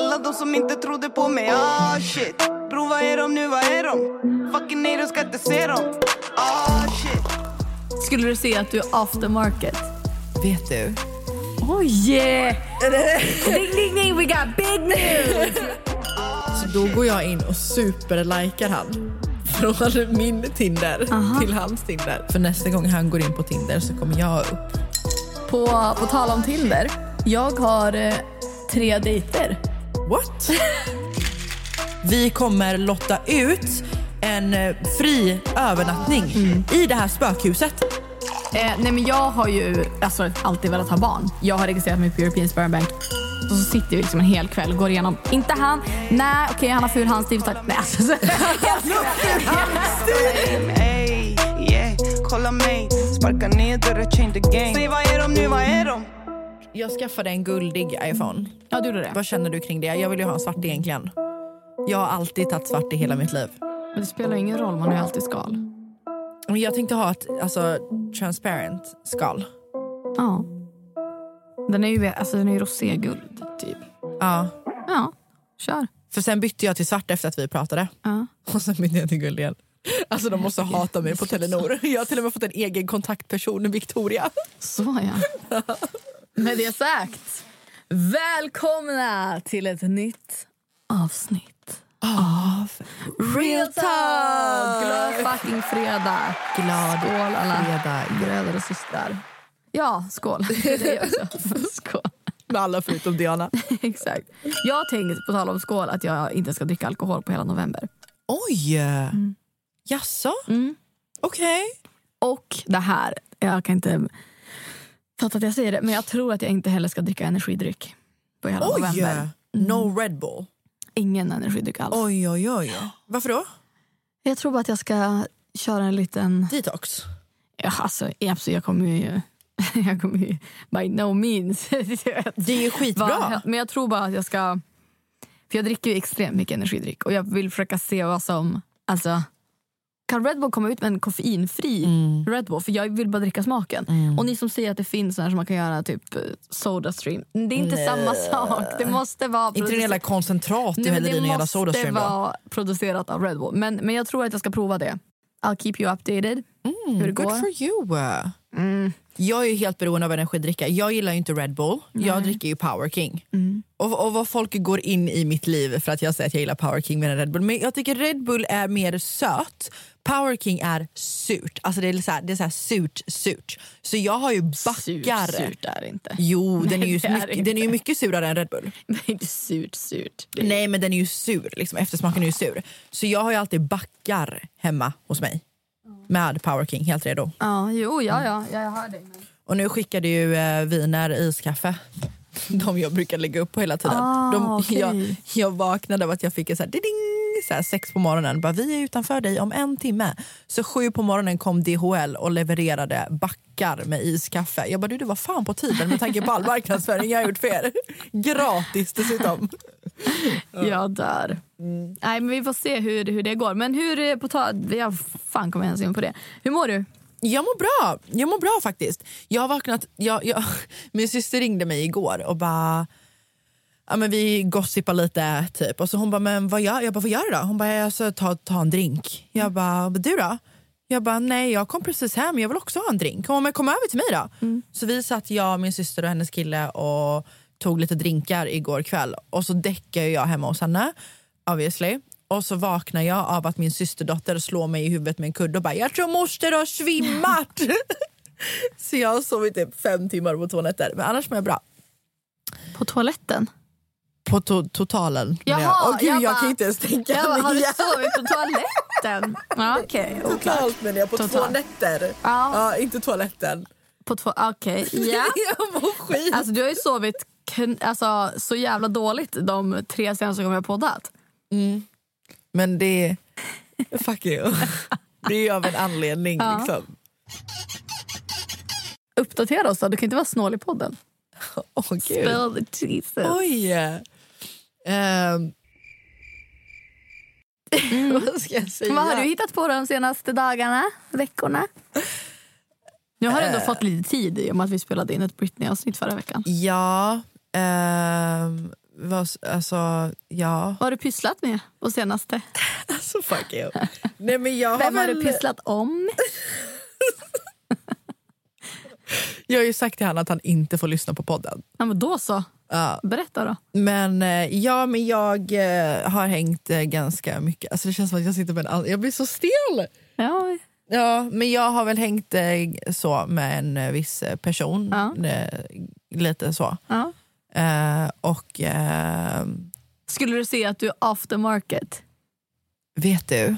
Alla de som inte trodde på mig, ah shit Bro, vad är de nu, vad är de? Fucking nej, de ska inte se dem Ah shit Skulle du säga att du är aftermarket? Vet du? Oh yeah! ding, ding, ding, we got big news! Så då går jag in och superlikar han. Från min Tinder till hans Tinder. För nästa gång han går in på Tinder så kommer jag upp. På, på tal om Tinder, jag har eh, tre dejter. What? Vi kommer lotta ut en eh, fri övernattning i det här spökhuset. Eh, nej men jag har ju alltså, alltid velat ha barn. Jag har registrerat mig på European Sperm Bank. Och så sitter vi liksom en hel kväll och går igenom. Inte han. Nej, okej han har ful handstil. Nej, alltså, kolla mig Sparka ner dörren, change the game Säg, vad är de nu, vad är de? Jag skaffade en guldig iPhone. ja, du gjorde det. Vad känner du kring det? Jag vill ju ha en svart egentligen. Jag har alltid tagit svart i hela mitt liv. Men det spelar ingen roll, man har ju alltid skal. Men jag tänkte ha ett alltså, transparent skal. Ja. Den är ju, alltså, den är ju roséguld, typ. Ja. Ja, kör. För sen bytte jag till svart efter att vi pratade. Ja. Och sen bytte jag till guld igen. Alltså de måste hata mig på Telenor. Jag har till och med fått en egen kontaktperson, Victoria. Så ja. Med det sagt, välkomna till ett nytt avsnitt av Real Talk! Glad fucking fredag! Glad Skål alla fredag. bröder och systrar. Ja, skål. Skål. Med alla förutom Diana. Exakt. Jag har tänkt, på tal om skål, att jag inte ska dricka alkohol på hela november. Oj! Mm. Jaså? Mm. Okej. Och det här, jag kan inte fatta att jag säger det, men jag tror att jag inte heller ska dricka energidryck på hela Oj! november. No Red Bull. Ingen energidryck alls. Oj, oj, oj. Varför då? Jag tror bara att jag ska köra en liten... Detox? Ja, alltså, absolut, jag kommer ju... Jag kommer ju by no means... Det är ju skitbra. Men jag tror bara att jag ska... För jag dricker ju extremt mycket energidryck och jag vill försöka se vad som... Alltså, kan Red Bull komma ut med en koffeinfri Mm. Red Bull? För jag vill bara dricka smaken. Och ni som säger att det finns sådana som man kan göra typ eh, Sodastream. Det är inte Nej. samma sak. Det måste vara... Inte den jävla koncentrat du häller i din jävla måste Sodastream då? vara producerat av Red Bull. Men, men jag tror att jag ska prova det. I'll keep you updated. hur det Good går. for you. Mm. Jag är ju helt beroende av energidricka. Jag gillar ju inte Red Bull. Jag dricker ju Power King. Mm. Och, och vad folk går in i mitt liv för att jag säger att jag gillar Power King mer än Red Bull. Men jag tycker Red Bull är mer söt. Power King är surt. Alltså det är så här, det är så här surt, surt. Så jag har ju backar. Surt, surt är det inte. Jo, den är, ju är mycket, den är ju mycket surare än Red Bull. Är inte surt, surt. Nej men den är ju sur, liksom. eftersmaken är ju sur. Så jag har ju alltid backar hemma hos mig. Med Power King, helt redo. Ja, jo, ja, ja, ja, jag hör dig. Men... Och nu skickade ju eh, Wiener iskaffe. De jag brukar lägga upp på hela tiden. Ah, De, okej. jag, jag vaknade av att jag fick en så här, ding, så här sex på morgonen. Bara, vi är utanför dig om en timme. Så sju på morgonen kom DHL och levererade backar med iskaffe. Jag bara, du det var fan på tiden med tanke på all marknadsföring jag har gjort för er. Gratis dessutom. Jag dör. Nej, men vi får se hur, hur det går. Men hur, eh, på tal... Jag fan kommer ens in på det. Hur mår du? Jag mår bra, jag mår bra faktiskt. Jag har vaknat, jag, jag, min syster ringde mig igår och bara Ja, men vi gossipade lite typ och så hon bara, men vad gör, jag bara, vad gör du då? Hon bara, jag ska ta, ta en drink. Jag bara, du då? Jag bara, nej jag kom precis hem, jag vill också ha en drink. Hon bara, kom över till mig då. Så vi satt, jag, min syster och hennes kille och tog lite drinkar igår kväll och så däckade jag hemma hos henne, obviously. Och så vaknar jag av att min systerdotter slår mig i huvudet med en kudde och bara “jag tror moster har svimmat”. så jag har sovit typ fem timmar på två nätter. Men annars mår jag bra. På toaletten? På to totalen. Jaha, jag, Åh, gud, jag jag, bara- kan inte ens tänka Jag bara, har du sovit på toaletten? Ja, oklart. Totalt menar jag, på två Totalt. nätter. Ja. Ja, inte toaletten. På två, okej, ja. jag mår skit. Alltså du har ju sovit alltså, så jävla dåligt de tre senaste gångerna jag poddat. Men det... Fuck you. Det är ju av en anledning. Ja. Liksom. Uppdatera oss då, du kan inte vara snål i podden. Åh, gud. Spill the Jesus. Oj! Ehm. Vad ska jag säga? Vad har du hittat på de senaste dagarna, veckorna? Nu har du ändå Eh. fått lite tid i och med att vi spelade in ett Britney-avsnitt förra veckan. Ja, ehm, vad, alltså, ja. Vad har du pysslat med på senaste? Alltså fuck you. Nej, men jag, har Vem har väl, du pysslat om? jag har ju sagt till honom att han inte får lyssna på podden. Ja, men då så. Ja. Berätta då. Men eh, ja, men jag eh, har hängt eh, ganska mycket. Alltså, det känns som att jag sitter med en. Jag blir så stel! Ja, Ja, men jag har väl hängt så med en viss person. Ja. Lite så. ja. Eh, och eh, Skulle du säga att du är off the market? vet du?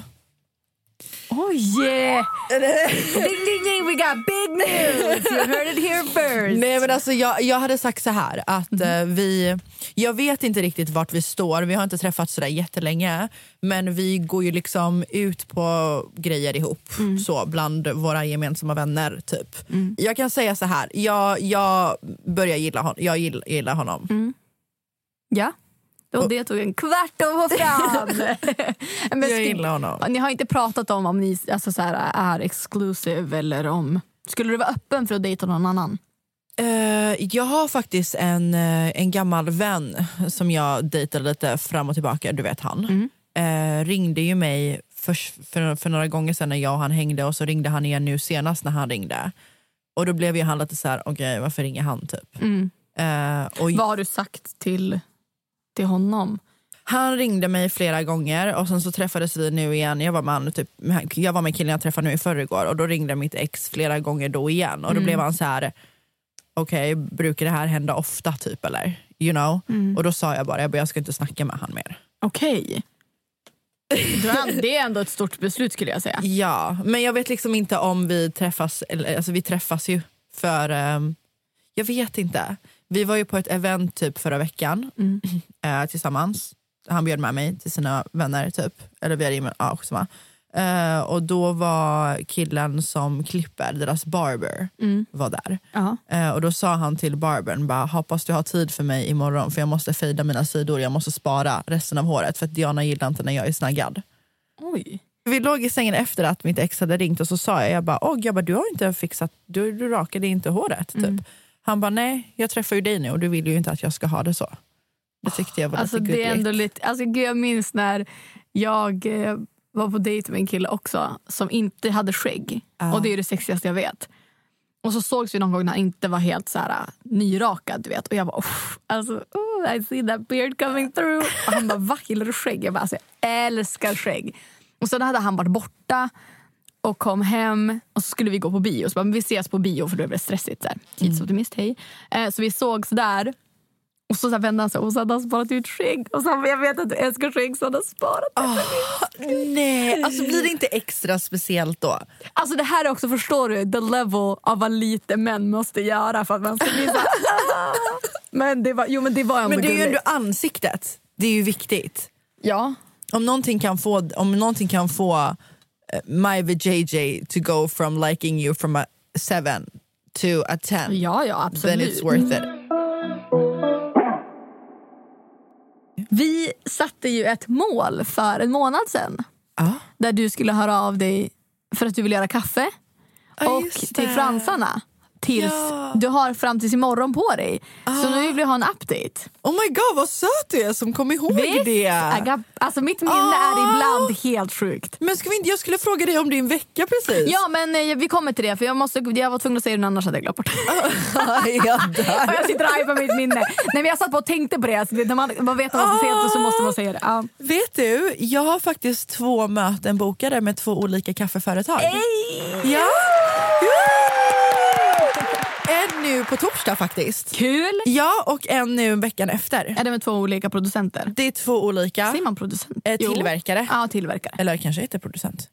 Oh yeah! ding, ding, ding, we got big news! You heard it here first. Nej men alltså jag, jag hade sagt så här att Mhm. eh, vi, jag vet inte riktigt vart vi står, vi har inte träffats sådär jättelänge men vi går ju liksom ut på grejer ihop Mm. så bland våra gemensamma vänner typ. Jag kan säga så här, jag, jag börjar gilla, hon, jag gillar, gillar honom. Mm. Ja. Och det tog en kvart att få fram. Men Jag gillar honom. Ni har inte pratat om om ni alltså, så här, är exclusive eller om... Skulle du vara öppen för att dejta någon annan? Eh, jag har faktiskt en, eh, en gammal vän som jag dejtade lite fram och tillbaka, du vet han. Eh, ringde ju mig för, för, för några gånger sedan när jag och han hängde och så ringde han igen nu senast när han ringde. Och då blev ju han lite så här, okej varför ringer han typ? Eh, och Vad har du sagt till, till honom? Han ringde mig flera gånger och sen så träffades vi nu igen. Jag var med, han, typ, jag var med killen jag träffade nu i förrgår och då ringde mitt ex flera gånger då igen och då blev han så här. okej brukar det här hända ofta typ eller? You know? Och då sa jag bara, jag, bara, jag ska inte snacka med han mer. Okej. Är- Det är ändå ett stort beslut skulle jag säga. Ja, men jag vet liksom inte om vi träffas, eller, alltså vi träffas ju för, ehm, jag vet inte. Vi var ju på ett event typ förra veckan eh, tillsammans. Han bjöd med mig till sina vänner typ, eller vi hade gemen- ja, skitsamma. Eh, och då var killen som klipper, deras barber, var där. Ja. Eh, och då sa han till barbern, bara, hoppas du har tid för mig imorgon för jag måste fejda mina sidor, jag måste spara resten av håret för att Diana gillar inte när jag är snaggad. Oj. Vi låg i sängen efter att mitt ex hade ringt och så sa jag, jag bara, Åh, jag bara du har inte fixat, du, du rakade inte håret. Typ. Han bara, nej jag träffar ju dig nu och du vill ju inte att jag ska ha det så. Det tyckte jag var Alltså, lite det är gulligt. ändå lite, alltså, gud, jag minns när jag eh, var på dejt med en kille också som inte hade skägg. Ja. Och det är det sexigaste jag vet. Och så sågs vi någon gång när han inte var helt så här, äh, nyrakad. Du vet. Och jag bara, "Uff, alltså, oh, I see that beard coming through. Och han bara, va gillar du skägg? Jag bara, alltså, jag älskar skägg. Och sen hade han varit borta och kom hem och så skulle vi gå på bio. Så bara, vi ses på bio för då blev det stressigt. Så här. Tidsoptimist, hej. Eh, så vi sågs där. Och så, så vände han sig och så hade han sparat ut skägg. Och så han jag vet att du älskar skägg så han har sparat. Ah, nej, alltså blir det inte extra speciellt då? Alltså det här är också, förstår du, the level av vad lite män måste göra för att man ska bli så här, Men det var, jo men det var ändå Men det är ju ändå ansiktet, det är ju viktigt. Ja. Om någonting kan få, om någonting kan få eh, my VJJ to go from liking you from a seven to a ten, Ja, ja, then absolut. it's worth it. Satte ju ett mål för en månad sedan. Ja. Där du skulle höra av dig för att du vill göra kaffe. Ja, och till fransarna. Tills Ja. Du har fram tills imorgon på dig. Så nu vill vi ha en update. Oh my god vad söt du är som kom ihåg Visst? det. Got, alltså mitt minne Ah. är ibland helt sjukt. Men ska vi inte, jag skulle fråga dig om din vecka precis. Ja men eh, vi kommer till det för jag, måste, jag var tvungen att säga det annars hade jag glömt bort det. jag dör. Och jag sitter och hypar mitt minne. Nej, men jag satt på och tänkte på det. Alltså, när man, man vet vad som och så måste man säga det. Ja. Vet du, jag har faktiskt två möten bokade med två olika kaffeföretag. Ja! En nu på torsdag faktiskt. Kul! Ja, och en nu veckan efter. Är det med två olika producenter? Det är två olika Säger man producent? eh, Jo. tillverkare. Ja, tillverkare. Eller kanske inte producent.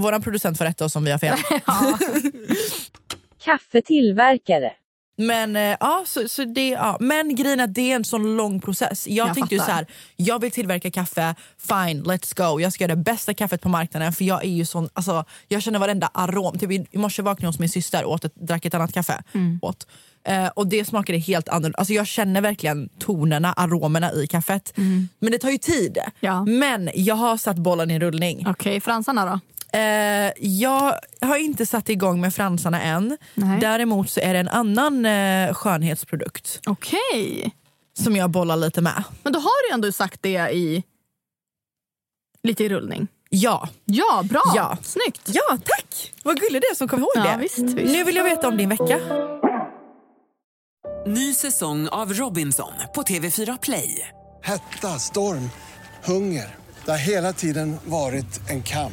Våran producent får rätta oss om vi har fel. Kaffetillverkare. Men, eh, ja, så, så det, ja. men grejen är att det är en sån lång process. Jag, Jag tänkte ju så här, jag vill tillverka kaffe, fine let's go. Jag ska göra det bästa kaffet på marknaden för jag är ju sån, alltså, jag känner varenda arom. Typ i, morse vaknade jag hos min syster och åt ett, drack ett annat kaffe. Åt. Eh, och det smakade helt annorlunda. Alltså, jag känner verkligen tonerna, aromerna i kaffet. Men det tar ju tid. Ja. Men jag har satt bollen i rullning. Okej, fransarna då? Eh, jag har inte satt igång med fransarna än. Nej. Däremot så är det en annan eh, skönhetsprodukt Okej. som jag bollar lite med. Men då har du ändå sagt det i lite i rullning. Ja. Ja, bra. Ja. Snyggt. Ja, tack! Vad gullig du är som kom ihåg Ja, det. visst, visst. Nu vill jag veta om din vecka. Ny säsong av Robinson på TV4 Play. Hetta, storm, hunger. Det har hela tiden varit en kamp.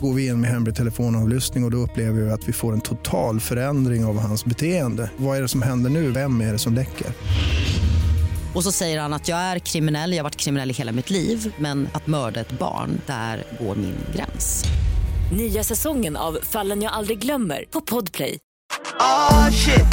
Går vi in med hemlig telefonavlyssning och, och då upplever vi att vi får en total förändring av hans beteende. Vad är det som händer nu? Vem är det som läcker? Och så säger han att jag är kriminell, jag har varit kriminell i hela mitt liv men att mörda ett barn, där går min gräns. Nya säsongen av Fallen jag aldrig glömmer på Podplay. Oh shit.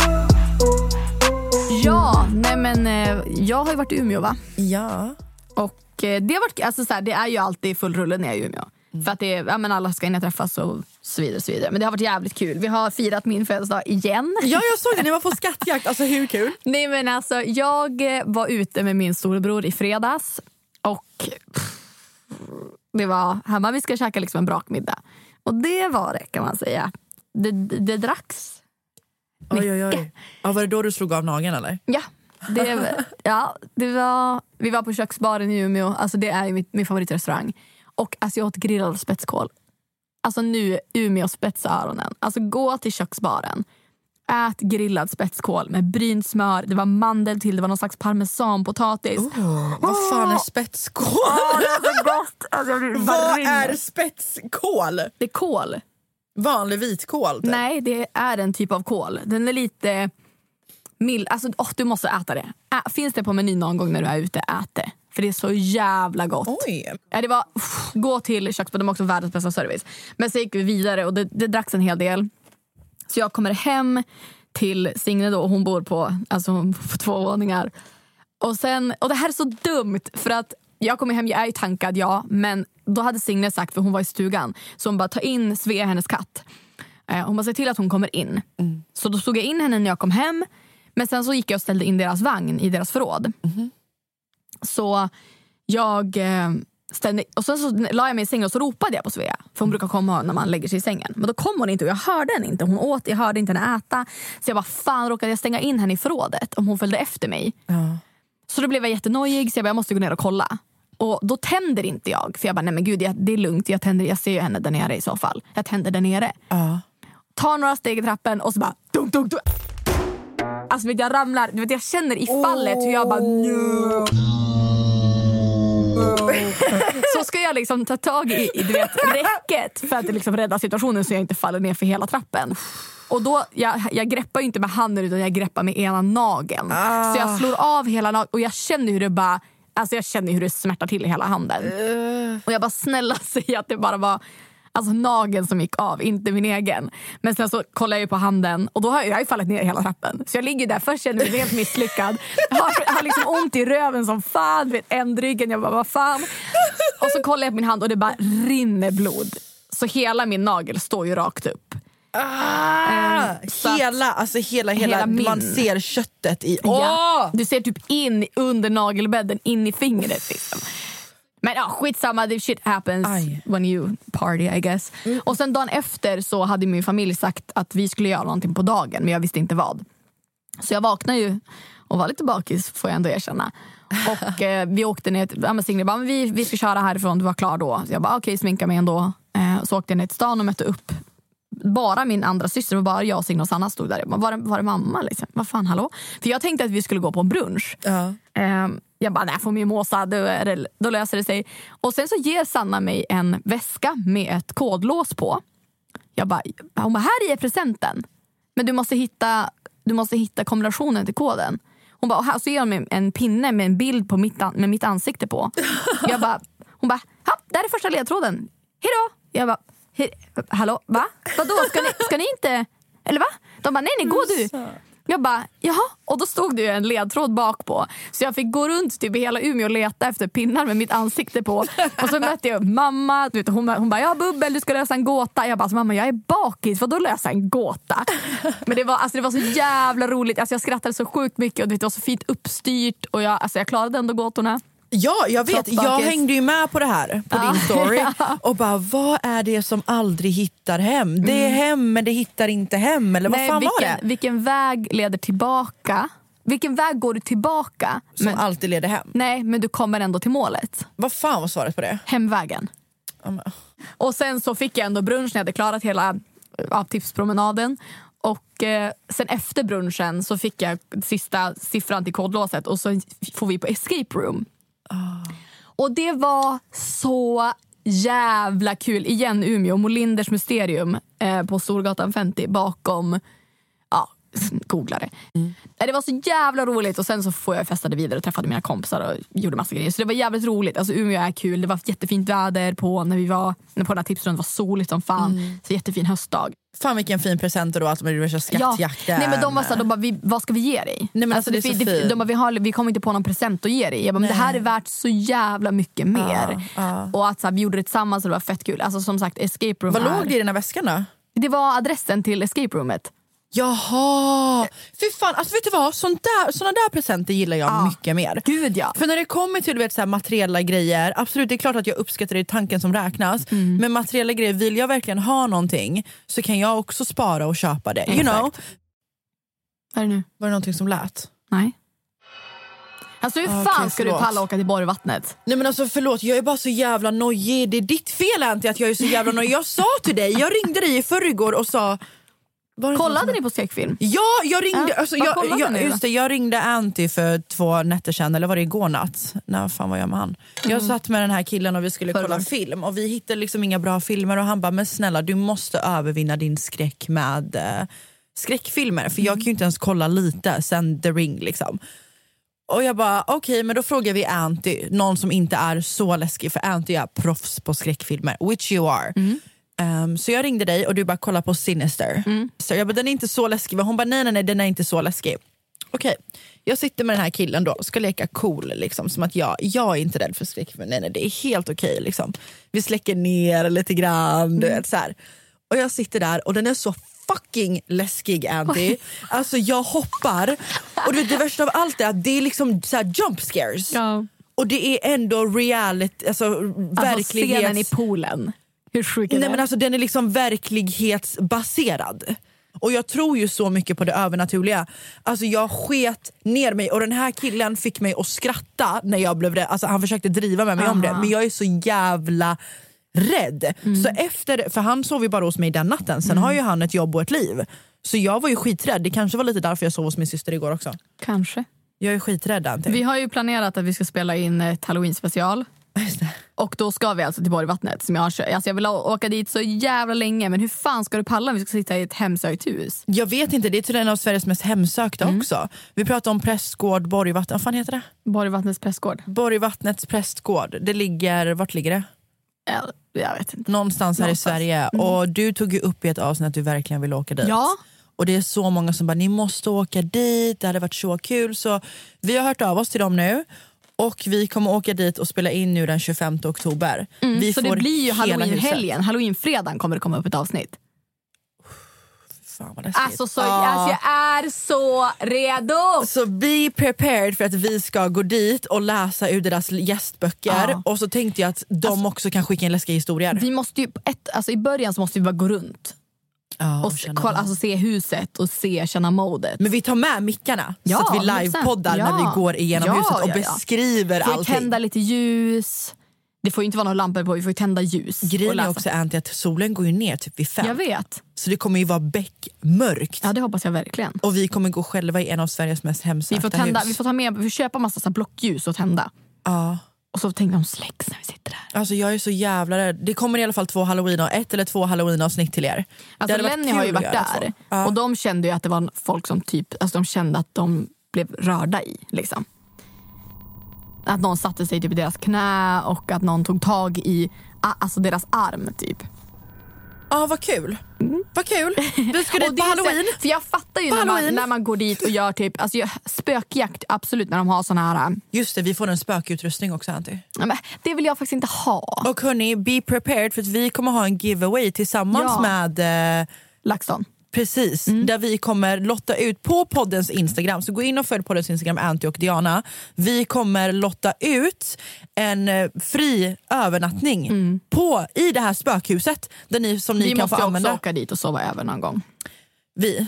Ja, nej men eh, jag har ju varit i Umeå va? Ja. Och eh, det, har varit, alltså, så här, det är ju alltid full rulle när jag är i Umeå. För att det ja, men alla ska hinna träffas och så vidare, så vidare. Men det har varit jävligt kul. Vi har firat min födelsedag igen. ja, jag såg det. Ni var på skattjakt. Alltså hur kul? Nej men alltså jag var ute med min storebror i fredags och pff, det var hemma, vi ska käka liksom en brakmiddag. Och det var det kan man säga. Det, det, det dracks. Oj, oj, oj. Ja, var det då du slog av nageln eller? Ja, det, ja det var, vi var på köksbaren i Umeå, alltså det är mitt, min favoritrestaurang. Och alltså jag åt grillad spetskål. Alltså nu, Umeå spetsa öronen. Alltså gå till köksbaren. Ät grillad spetskål med brynt smör, det var mandel till, det var någon slags parmesanpotatis. Vad fan är spetskål? Åh, det är så gott! Alltså, Vad är spetskål? Det är kål. Vanlig vitkål? Typ. Nej, det är en typ av kål. Den är lite mild. Alltså, åh, du måste äta det. Ä, finns det på menyn någon gång när du är ute, ät det. För det är så jävla gott. Oj. Ja, det var, uff, gå till köksbordet, de har också världens bästa service. Men så gick vi vidare och det, det dracks en hel del. Så jag kommer hem till Signe då, och hon bor på, alltså, hon bor på två våningar. Och, sen, och det här är så dumt för att jag kommer hem, jag är ju tankad ja, men då hade Signe sagt, för hon var i stugan, så hon bara ta in Svea, hennes katt. Eh, hon bara se till att hon kommer in. Så då stod jag in henne när jag kom hem. Men sen så gick jag och ställde in deras vagn i deras förråd. Så jag eh, ställde, och sen så la jag mig i sängen och så ropade jag på Svea. För hon brukar komma när man lägger sig i sängen. Men då kom hon inte och jag hörde henne inte. Hon åt, jag hörde inte henne äta. Så jag bara fan råkade jag stänga in henne i förrådet om hon följde efter mig. Ja. Så då blev jag jättenojig så jag bara, jag måste gå ner och kolla. Och då tänder inte jag. För jag bara, nej men gud jag, det är lugnt. Jag, tänder, jag ser ju henne där nere i så fall. Jag tänder där nere. Ja. Tar några steg i trappen och så bara dunk, dunk, dunk. Alltså vet, jag ramlar. Du vet, jag känner i fallet hur jag bara no. Så ska jag liksom ta tag i, i du vet, räcket för att liksom rädda situationen så jag inte faller ner för hela trappen. Och då, jag, jag greppar inte med handen utan jag greppar med ena nageln. Så jag slår av hela nageln och jag känner hur det bara Alltså jag känner hur det smärtar till i hela handen. Och jag bara snälla säg att det bara var alltså nageln som gick av, inte min egen. Men sen så kollar jag på handen och då har jag, jag har fallit ner hela trappen. Så jag ligger där, först känner mig helt misslyckad. Jag har, jag har liksom ont i röven som fan, vet, ändryggen. Jag bara vad fan. Och så kollar jag på min hand och det bara rinner blod. Så hela min nagel står ju rakt upp. Ah, att- hela, alltså hela, hela, Hela man ser köttet i... Ja. Åh! Du ser typ in under nagelbädden, in i fingret. Liksom. Men ja, skitsamma, the shit happens Aj. Mm. when you party I guess. Och sen dagen efter så hade min familj sagt att vi skulle göra någonting på dagen men jag visste inte vad. Så jag vaknade ju och var lite bakis får jag ändå erkänna. Och eh, vi åkte ner till, ja, men Signe bara, men vi, vi ska köra härifrån, du var klar då. Så jag bara okej, sminka mig ändå. Eh, så åkte jag ner till stan och mötte upp bara min andra syster och bara jag, Signe och Sanna stod där. Jag bara, Var, det- var det mamma? Liksom? Vad fan, hallå? För jag tänkte att vi skulle gå på en brunch. Ja. Ehm, jag bara, nej, får mimosa, då, är det, då löser det sig. Och sen så ger Sanna mig en väska med ett kodlås på. Jag bara, hon bara, här är presenten. Men du måste hitta, du måste hitta kombinationen till koden. Hon bara, och här så ger hon mig en pinne med en bild på mitt, med mitt ansikte på. Jag bara, hon bara, ha, där är första ledtråden. Hejdå! Jag bara, "He- hallå, va? Vadå, ska ni, ska ni inte? Eller va? De bara, nej nej, gå du. Jag bara, jaha. Och då stod det ju en ledtråd bak på. Så jag fick gå runt typ i hela Umeå och leta efter pinnar med mitt ansikte på. Och så mötte jag mamma. Du vet, hon, hon bara, ja bubbel du ska lösa en gåta. Jag bara, alltså, mamma jag är bakis, vadå lösa en gåta? Men det var, alltså, det var så jävla roligt. Alltså, jag skrattade så sjukt mycket och du vet, det var så fint uppstyrt. Och jag, alltså, jag klarade ändå gåtorna. Ja, jag vet. Jag hängde ju med på det här på din story och bara vad är det som aldrig hittar hem? Det är hem men det hittar inte hem eller vad Nej, fan vilken, var det? vilken väg leder tillbaka? Vilken väg går du tillbaka? Som Men, alltid leder hem. nej, men du kommer ändå till målet. Vad fan var svaret på det? Hemvägen. Men- Och sen så fick jag ändå brunch när jag hade klarat hela ja, tipspromenaden. Och eh, sen efter brunchen så fick jag sista siffran till kodlåset och så får vi på escape room. Och det var så jävla kul. Igen Umeå, Molinders mysterium eh, på Storgatan 50 bakom ja, googla det. Nej, Det var så jävla roligt och sen så får jag festade vidare och träffade mina kompisar och gjorde massa grejer. Så det var jävligt roligt. Alltså Umeå är kul. Det var jättefint väder på när vi var när på den här tipsrundan. Var soligt som fan. Så jättefin höstdag. Fan vilken fin present då att de gjorde skattjakten. Nej, men de var såhär, de bara, vi, vad ska vi ge dig? Nej, men alltså, det är så det, fint. de bara, vi, har, vi kommer inte på någon present att ge dig. Jag bara, men det här är värt så jävla mycket mer. ja. Och att så här, vi gjorde det tillsammans och det var fett kul. Alltså som sagt, escape room Vad är, låg det i den här väskan då? Det var adressen till escape roomet. Jaha! Fy fan, alltså vet du vad? Sån där, såna där presenter gillar jag Ja. mycket mer. Gud ja. För när det kommer till vet, så här, materiella grejer, absolut det är klart att jag uppskattar det i tanken som räknas. Mm. Men materiella grejer, vill jag verkligen ha någonting så kan jag också spara och köpa det. You know? Exakt. Vad är det nu? Var det någonting som lät? Nej. Alltså hur fan ska förlåt. du palla åka till Borgvattnet? Nej men alltså förlåt, jag är bara så jävla nojig. Det är ditt fel Anty att jag är så jävla nojig. Jag sa till dig, jag ringde dig i förrgår och sa... Var Kollade ni på skräckfilm? Ja, jag ringde, Ja, alltså, jag, jag, just det, jag ringde Anty för två nätter sedan, eller var det igår natt? Nej, fan vad jag med han? Jag satt med den här killen och vi skulle kolla Mm. Förrgår. film och vi hittade liksom inga bra filmer och han bara, men snälla du måste övervinna din skräck med eh, skräckfilmer för Mm. jag kan ju inte ens kolla lite sen The Ring liksom. Och jag bara, okej men då frågar vi Anty, någon som inte är så läskig för Anty är proffs på skräckfilmer, which you are. Mm. Um, så jag ringde dig och du bara kolla på Sinister. Så jag bara, den är inte så läskig. Hon bara, nej nej nej den är inte så läskig. Okej, jag sitter med den här killen då och ska leka cool. Liksom, som att jag, jag är inte rädd för skräckfilmer. Nej nej det är helt okej. liksom. Vi släcker ner lite grann. Du vet, så här. Och jag sitter där och den är så fucking läskig Anty. Alltså jag hoppar. Och du vet, det värsta av allt är att det är liksom så här jump scares. Ja. Och det är ändå reality, alltså, Alltså verklighets... scenen i poolen. Hur sjuk är Nej, det? men alltså, den är liksom verklighetsbaserad. Och jag tror ju så mycket på det övernaturliga. Alltså jag sket ner mig och den här killen fick mig att skratta när jag blev rädd. Alltså han försökte driva med mig om det Aha. men jag är så jävla rädd. Så efter, för han sov ju bara hos mig den natten, sen har ju han ett jobb och ett liv. Så jag var ju skiträdd, det kanske var lite därför jag sov hos min syster igår också. Kanske. Jag är skiträdd Anty. Vi har ju planerat att vi ska spela in ett halloween special. Och då ska vi alltså till Borgvattnet. Som jag, har, alltså jag vill åka dit så jävla länge men hur fan ska du palla om vi ska sitta i ett hemsökt hus? Jag vet inte, det är till en av Sveriges mest hemsökta också. Vi pratar om prästgård, Borgvatten, vad fan heter det? Borgvattnets prästgård? Borgvattnets prästgård. Det ligger, vart ligger det? Ja, Jag vet inte. Någonstans här Någonstans. i Sverige. Och du tog ju upp i ett avsnitt att du verkligen vill åka dit. Ja. Och det är så många som bara, ni måste åka dit, det hade varit så kul. Så vi har hört av oss till dem nu. Och vi kommer åka dit och spela in nu den 25 oktober. vi Mm, Så det blir ju hela huset. halloween-helgen. Halloween-fredagen kommer det komma upp ett avsnitt. Fan vad. Alltså, så, Ja. alltså jag är så redo! Så be prepared för att vi ska gå dit och läsa ur deras gästböcker. Ja. Och så tänkte jag att de också kan skicka in läskiga historier. Vi måste ju, ett, alltså I början så måste vi bara gå runt Ja, och se, kolla, alltså se huset och se, känna modet. Men vi tar med mickarna Ja, så att vi 100%. livepoddar när Ja. vi går igenom huset och beskriver Får allting. tända lite ljus. Det får ju inte vara några lampor på, vi får tända ljus. Grejen är också Anty, att solen går ju ner typ vid fem. Jag vet. Så det kommer ju vara beckmörkt. Ja, det hoppas jag verkligen. Och vi kommer gå själva i en av Sveriges mest Vi hemsökta får, tända, hus. vi får ta med, vi får köpa massa så blockljus och tända. Ja. Och så tänkte de släcks när vi sitter där. Alltså jag är så jävla rädd. Det kommer i alla fall två halloween ett eller två halloween-avsnitt till er. Alltså Lenny har ju varit där. Ja. och de kände ju att det var folk som typ, alltså de kände att de blev rörda i. Liksom. Att någon satte sig typ i deras knä och att någon tog tag i alltså deras arm typ. Ja, vad kul. Vad kul. Vi ska dit på är så- halloween. För jag fattar ju när man, halloween. när man går dit och gör typ, alltså spökjakt absolut när de har såna här, äh, Just det, vi får en spökutrustning också Anty. ja, men det vill jag faktiskt inte ha. Och hörni, be prepared för att vi kommer ha en giveaway tillsammans Ja. med eh, LaxTon. Precis, Mm. där vi kommer lotta ut på poddens Instagram. Så gå in och följ poddens Instagram, Anty och Diana. Vi kommer lotta ut en eh, fri övernattning på, i det här spökhuset där ni, som ni Mm. Vi kan måste få använda. också åka dit och sova över någon gång. Vi?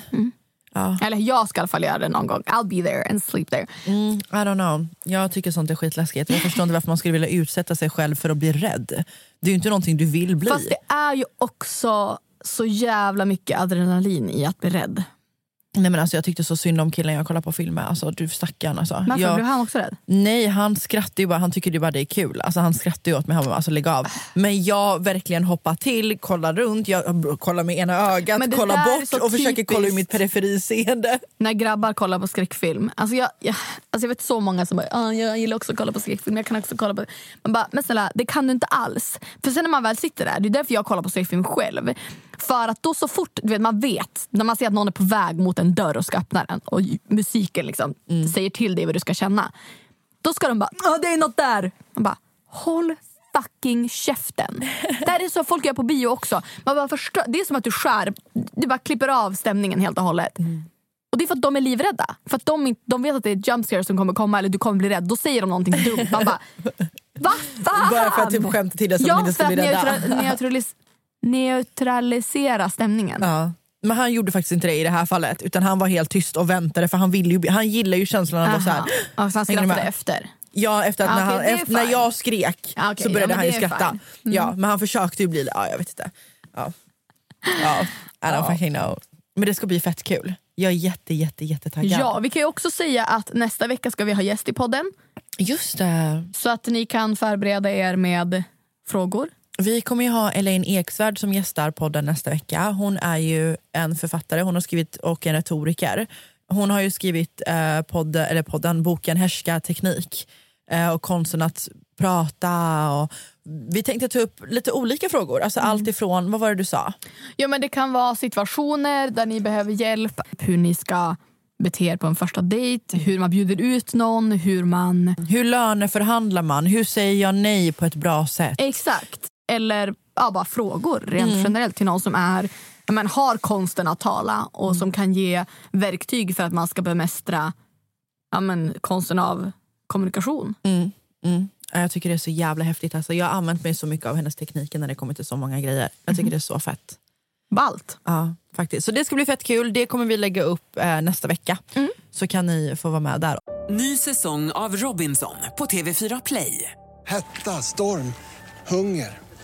Ja. Eller jag ska i alla fall göra det någon gång. I'll be there and sleep there. Mm, I don't know. Jag tycker sånt är skitläskigt. Jag förstår inte varför man skulle vilja utsätta sig själv för att bli rädd. Det är ju inte någonting du vill bli. Fast det är ju också så jävla mycket adrenalin i att bli rädd. Nej, men alltså, jag tyckte så synd om killen jag kollade på film med. Alltså, du stackarn alltså. Varför jag... blev han också rädd? Nej, han skrattar ju bara. Han tycker ju bara det är kul. Alltså, han skrattar ju åt mig. Han bara, alltså, lägg av. Men jag verkligen hoppar till, kollar runt, jag kollar med ena ögat, Men kollar bort och försöker kolla ur typiskt. mitt periferiseende. När grabbar kollar på skräckfilm. Alltså jag, jag, alltså jag vet så många som bara ah, jag gillar också att kolla på skräckfilm. Jag kan också kolla på... Man bara, men snälla, det kan du inte alls. För sen när man väl sitter där, det är därför jag kollar på skräckfilm själv. För att då så fort du vet, man vet, när man ser att någon är på väg mot en dörr och ska öppna den och musiken liksom säger till dig vad du ska känna. Då ska de bara, ah, det är något där. Man bara, håll fucking käften. det här är så folk gör på bio också. Man bara förstör, det är som att du skär, du bara klipper av stämningen helt och hållet. Och det är för att de är livrädda. För att de, de vet att det är jump scare som kommer komma eller du kommer bli rädd. Då säger de någonting dumt. Man bara, va fan? Bara för att typ skämta till det så ja, de inte ska för bli rädda. neutra- neutralis- neutralisera stämningen. Ja. Men han gjorde faktiskt inte det i det här fallet. Utan han var helt tyst och väntade för han, ville ju, han gillar ju känslan av att vara så här. Aha. Ja, så han skrattade efter. Ja, efter att Ja, när, han, det efter, när jag skrek Ja, okej, så började ja, han ju det skratta. Mm. Ja, men han försökte ju bli ja, jag vet inte. Ja. Ja, I don't fucking know. Men det ska bli fett kul. Jag är jätte, jätte, jättetaggad. Ja, vi kan ju också säga att nästa vecka ska vi ha gäst i podden. Just det. Så att ni kan förbereda er med frågor. Vi kommer ju ha Elaine Eksvärd som gästar podden nästa vecka. Hon är ju en författare hon har skrivit och en retoriker. Hon har ju skrivit eh, podd, eller podden, boken Härska teknik eh, och konsten att prata. Och vi tänkte ta upp lite olika frågor. Alltså Allt ifrån, vad var det du sa? Ja, men det kan vara situationer där ni behöver hjälp. Hur ni ska bete er på en första dejt, hur man bjuder ut någon, hur man... Hur löneförhandlar man? Hur säger jag nej på ett bra sätt? Exakt. Eller ja, bara frågor rent generellt till någon som är, men, har konsten att tala och som kan ge verktyg för att man ska bemästra ja, men, konsten av kommunikation. Mm, mm. Ja, Jag tycker det är så jävla häftigt. Alltså, jag har använt mig så mycket av hennes tekniker när det kommer till så många grejer. Jag tycker det är så fett. Ballt. Ja, faktiskt. Så det ska bli fett kul. Det kommer vi lägga upp eh, nästa vecka. Så kan ni få vara med där. Ny säsong av Robinson på TV4 Play. Hetta, storm, hunger.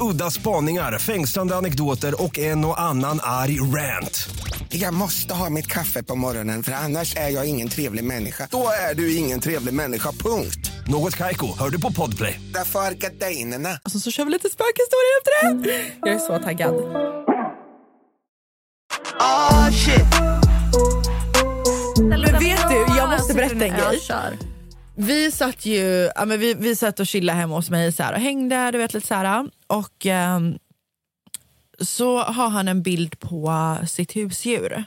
Udda spaningar, fängslande anekdoter och en och annan arg rant. Jag måste ha mitt kaffe på morgonen för annars är jag ingen trevlig människa. Då är du ingen trevlig människa, punkt. Något Kaiko, hör du på Podplay. Därför är gardinerna. Alltså, så kör vi lite spökhistorier efter det. Jag är så taggad. Oh shit. Men vet du, jag måste berätta en grej. Vi satt ju ja, men vi, vi satt och chillade hemma hos mig så här, och hängde. Du vet, lite så här, och ehm, så har han en bild på sitt husdjur.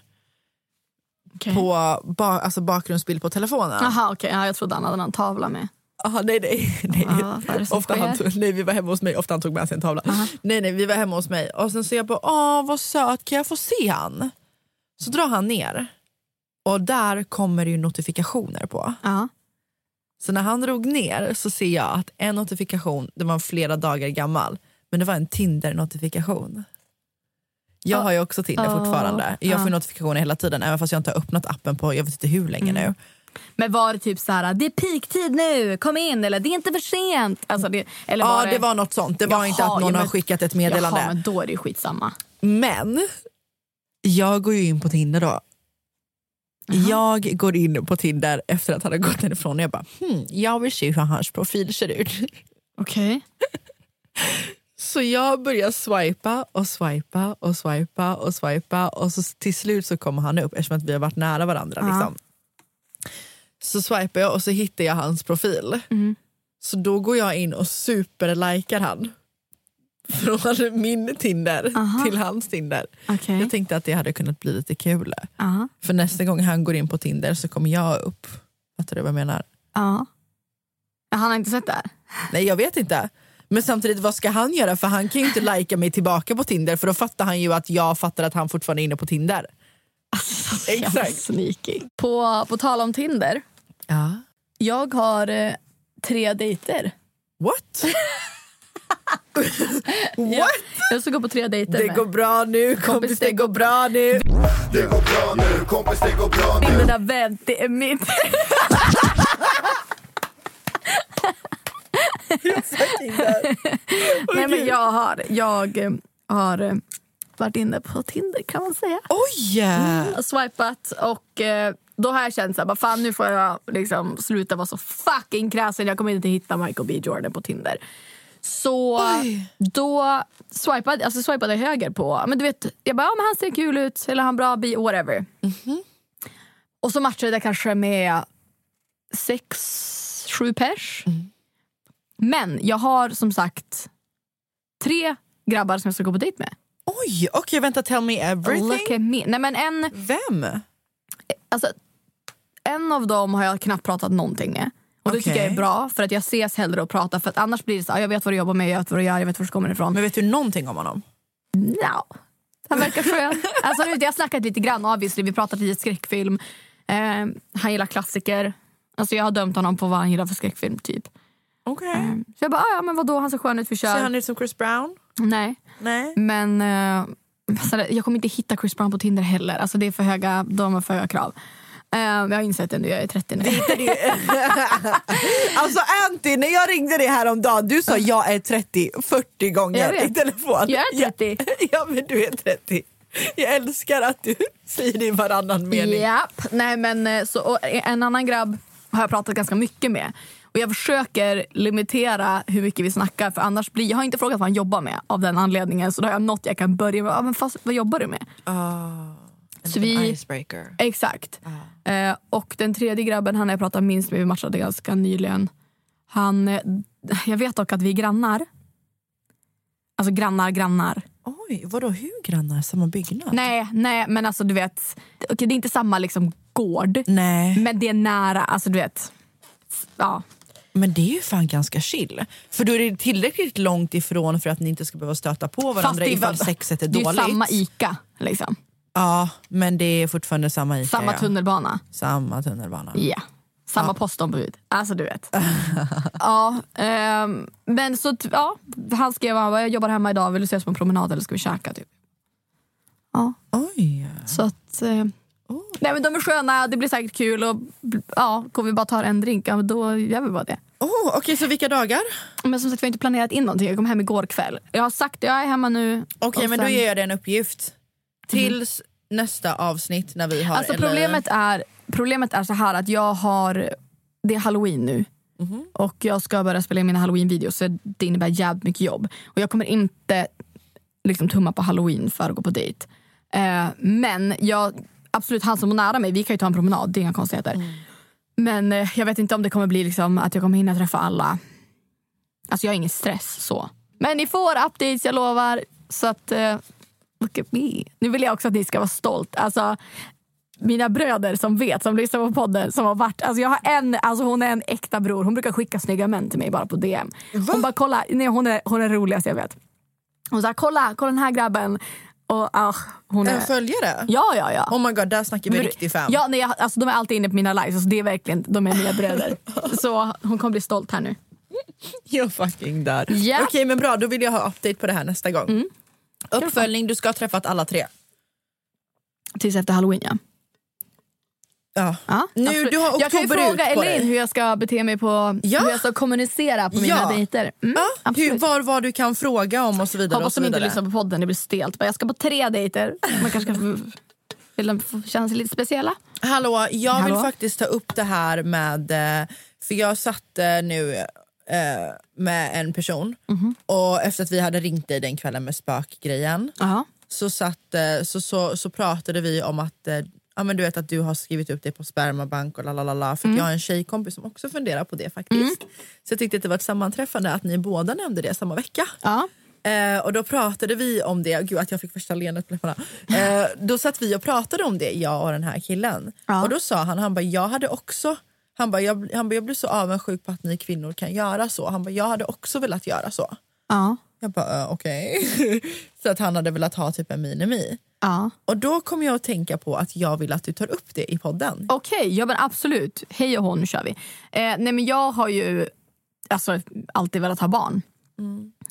Okej. På ba, alltså bakgrundsbild på telefonen. Jaha, okej. Ja, jag trodde han hade en tavla med. Aha, nej, nej. nej. Som ofta han tog, nej, vi var hemma hos mig. Ofta han tog med sig en tavla. Nej, nej, vi var hemma hos mig. Och sen så jag bara, åh vad söt, kan jag få se han? Så drar han ner. Och där kommer det ju notifikationer på. Ja. Så när han drog ner så ser jag att en notifikation, den var flera dagar gammal, men det var en Tinder-notifikation. Jag Ah. har ju också Tinder Ah. fortfarande. Jag får Ah. notifikationer hela tiden även fast jag inte har öppnat appen på jag vet inte hur länge Mm. nu. Men var det typ så här, det är peaktid nu, kom in eller det är inte för sent? Alltså det, eller Ja var det... var något sånt. Det var Jaha, inte att någon ja, men- har skickat ett meddelande. Jaha, men då är det ju skitsamma. Men jag går ju in på Tinder då. Jag går in på Tinder efter att han har gått därifrån och jag bara, hmm, jag vill se hur hans profil ser ut. Okej. Så jag börjar swipa och swipa och swipa och swipa och så till slut så kommer han upp eftersom att vi har varit nära varandra. Ja. Liksom. Så swipar jag och så hittar jag hans profil. Mm. Så då går jag in och superlikar han. Från min Tinder Aha. till hans Tinder. Okej. Jag tänkte att det hade kunnat bli lite kul. Ja. För nästa gång han går in på Tinder så kommer jag upp. Fattar du vad jag menar? Ja. Han har inte sett det? Nej jag vet inte. Men samtidigt vad ska han göra? För han kan ju inte lajka mig tillbaka på Tinder för då fattar han ju att jag fattar att han fortfarande är inne på Tinder. Jävla Sneaky. På, på tal om Tinder. Ja. Jag har eh, tre dejter. What? What? Jag ska gå på tre dejter Det med. går bra nu kompis, det går bra nu. Det går bra nu, kompis det går bra nu. Mina vän, det är mitt. Nej, men jag har, jag eh, har eh, varit inne på Tinder kan man säga. Oj! Mm, swipat och eh, då har jag känt så här, bara, fan nu får jag liksom sluta vara så fucking kräsen. Jag kommer inte hitta Michael B Jordan på Tinder. Så då swipade, alltså swipade jag höger på, men du vet, jag bara, ja, men han ser kul ut, eller han bra bi, whatever. Och så matchade jag kanske med sex, sju pers. Men jag har som sagt tre grabbar som jag ska gå på dejt med. Oj, okej vänta tell me everything. Look at me. Nej, men en, Vem? alltså, en av dem har jag knappt pratat någonting med. Och det tycker jag är bra för att jag ses hellre och pratar för att annars blir det så här, jag vet vad du jobbar med, jag vet vad du gör, jag vet var du kommer ifrån. Men vet du någonting om honom? No. Han verkar skön. alltså, jag har snackat lite grann obviously. vi pratat lite skräckfilm. Eh, han gillar klassiker. Alltså, jag har dömt honom på vad han gillar för skräckfilm typ. Okej. Eh, så jag bara, ah, ja men vadå han ser skön ut, vi kör. Ser han ut som Chris Brown? Nej. Nej. Men eh, jag kommer inte hitta Chris Brown på Tinder heller. Alltså, det är för höga, de har för höga krav. Eh, jag har insett det nu, jag är 30 nu. Alltså Anty, när jag ringde dig häromdagen, du sa jag är 30 40 Jag gånger i telefon. Jag är 30. Ja, ja men du är 30. Jag älskar att du säger det i varannan mening. Japp. Nej, men, eh, så, och en annan grabb har jag pratat ganska mycket med. Och Jag försöker limitera hur mycket vi snackar. För annars blir, Jag har inte frågat vad han jobbar med av den anledningen. Så då har jag något jag kan börja med. Ah, men fast, vad jobbar du med? En Så vi- icebreaker. Exakt. Eh, och den tredje grabben, han jag pratat minst med, vi matchade ganska nyligen. Han, eh, jag vet dock att vi är grannar. Alltså grannar, grannar. Oj, vadå hur grannar? Samma byggnad? Nej, nej men alltså du vet. okej, det är inte samma liksom gård. Nej. Men det är nära. Alltså du vet. Ja. Men det är ju fan ganska chill. För då är det tillräckligt långt ifrån för att ni inte ska behöva stöta på varandra det är- ifall sexet är det är dåligt. samma ICA. Liksom. Ja, men det är fortfarande samma Ica. Samma ja. tunnelbana. Samma tunnelbana. Ja. Samma postombud. Alltså du vet. ja, ehm, men så ja, han skrev han bara, jag jobbar hemma idag, vill du ses på en promenad eller ska vi käka? Typ. Ja. Oj. Så att... Eh, Nej men de är sköna, det blir säkert kul och ja, går vi bara ta en drink, ja, då gör vi bara det. Oh, Okej, så vilka dagar? Men som sagt vi har inte planerat in någonting, jag kom hem igår kväll. Jag har sagt jag är hemma nu. Okej, och men då sen- ger jag dig en uppgift. Tills nästa avsnitt när vi har... Alltså eller- problemet är, problemet är så här att jag har, det är halloween nu. Mhm. Och jag ska börja spela in mina halloween-videos så det innebär jävligt mycket jobb. Och jag kommer inte liksom tumma på halloween för att gå på dejt. Eh, men jag, absolut han som är nära mig, vi kan ju ta en promenad, det är inga konstigheter. Mm. Men eh, jag vet inte om det kommer bli liksom att jag kommer hinna träffa alla. Alltså jag har ingen stress så. Men ni får updates, jag lovar. Så att, eh, look at me. Nu vill jag också att ni ska vara stolt. Alltså, mina bröder som vet, som lyssnar på podden, som har varit... Alltså jag har en, alltså hon är en äkta bror. Hon brukar skicka snygga män till mig bara på DM. Hon bara kolla, nej, hon är, hon är roligast jag vet. Hon sa kolla, kolla den här grabben. Och, ah, hon är... En följare? Ja, ja, ja. Oh my god, där snackar vi riktig fan. Ja, nej, jag- alltså, de är alltid inne på mina lives. Alltså, det är verkligen, de är mina bröder. Så hon kommer bli stolt här nu. Jag fucking dör. Ja. Okej men bra, då vill jag ha update på det här nästa gång. Mm. Uppföljning, du ska ha träffat alla tre. Tills efter halloween ja. Ja. ja Nu, absolut. du har jag kan ju fråga Elin hur jag ska bete mig på, Ja. hur jag ska kommunicera på mina Ja. dejter. Mm, Ja, hur, var, vad du kan fråga om och så vidare. Hoppas de inte lyssnar på podden, det blir stelt. Jag ska på tre dejter. Man kanske kan vill de känna sig lite speciella. Hallå, jag Hallå? vill faktiskt ta upp det här med... eh, För jag satt eh, nu eh, med en person Mhm. och efter att vi hade ringt dig den kvällen med spökgrejen så, satt, eh, så, så, så pratade vi om att eh, Ja, men du vet att du har skrivit upp det på spermabank och lalalala för Mm. jag har en tjejkompis som också funderar på det faktiskt. Så jag tyckte att det var ett sammanträffande att ni båda nämnde det samma vecka. Ja. Eh, och då pratade vi om det, gud att jag fick första leendet på läpparna. Eh, då satt vi och pratade om det, jag och den här killen. Ja. Och då sa han, han bara, jag hade också han bara, jag, han bara, jag blir så avundsjuk på att ni kvinnor kan göra så. Han bara, jag hade också velat göra så. Ja. Jag bara, uh, okej. så att han hade velat ha typ en minimi. Ja. Och då kom jag att tänka på att jag vill att du tar upp det i podden. Okej, ja men absolut. Hej och hå, nu kör vi. Eh, nej men jag har ju alltså, alltid velat ha barn.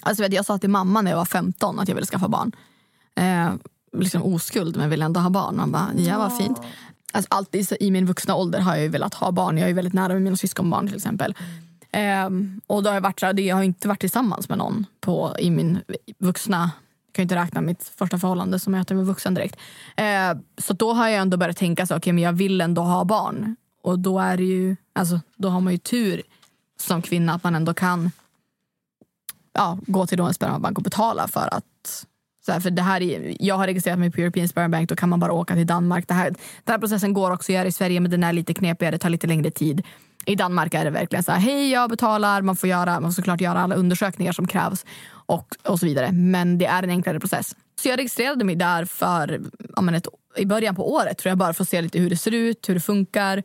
Alltså, vet, du, jag sa till mamma när jag var 15 att jag ville skaffa barn. Eh, liksom oskuld men ville ändå ha barn. Man bara, ja vad fint. Alltså, alltid så, i min vuxna ålder har jag ju velat ha barn. Jag är ju väldigt nära med mina syskonbarn till exempel. Um, och då har jag, varit, så här, jag har inte varit tillsammans med någon på, i min vuxna jag kan ju inte räkna mitt första förhållande som jag att jag var vuxen direkt. Uh, så då har jag ändå börjat tänka så, okay, men jag vill ändå ha barn. Och då är det ju, alltså, då har man ju tur som kvinna att man ändå kan ja, gå till då en spermabank och betala för att så här, för det här är, jag har registrerat mig på European Sperm Bank, då kan man bara åka till Danmark. Det här, den här processen går också att göra i Sverige men den är lite knepigare, det tar lite längre tid. I Danmark är det verkligen så här, hej jag betalar, man får, göra, man får såklart göra alla undersökningar som krävs och, och så vidare. Men det är en enklare process. Så jag registrerade mig där för ja, ett, i början på året tror jag bara för att se lite hur det ser ut, hur det funkar.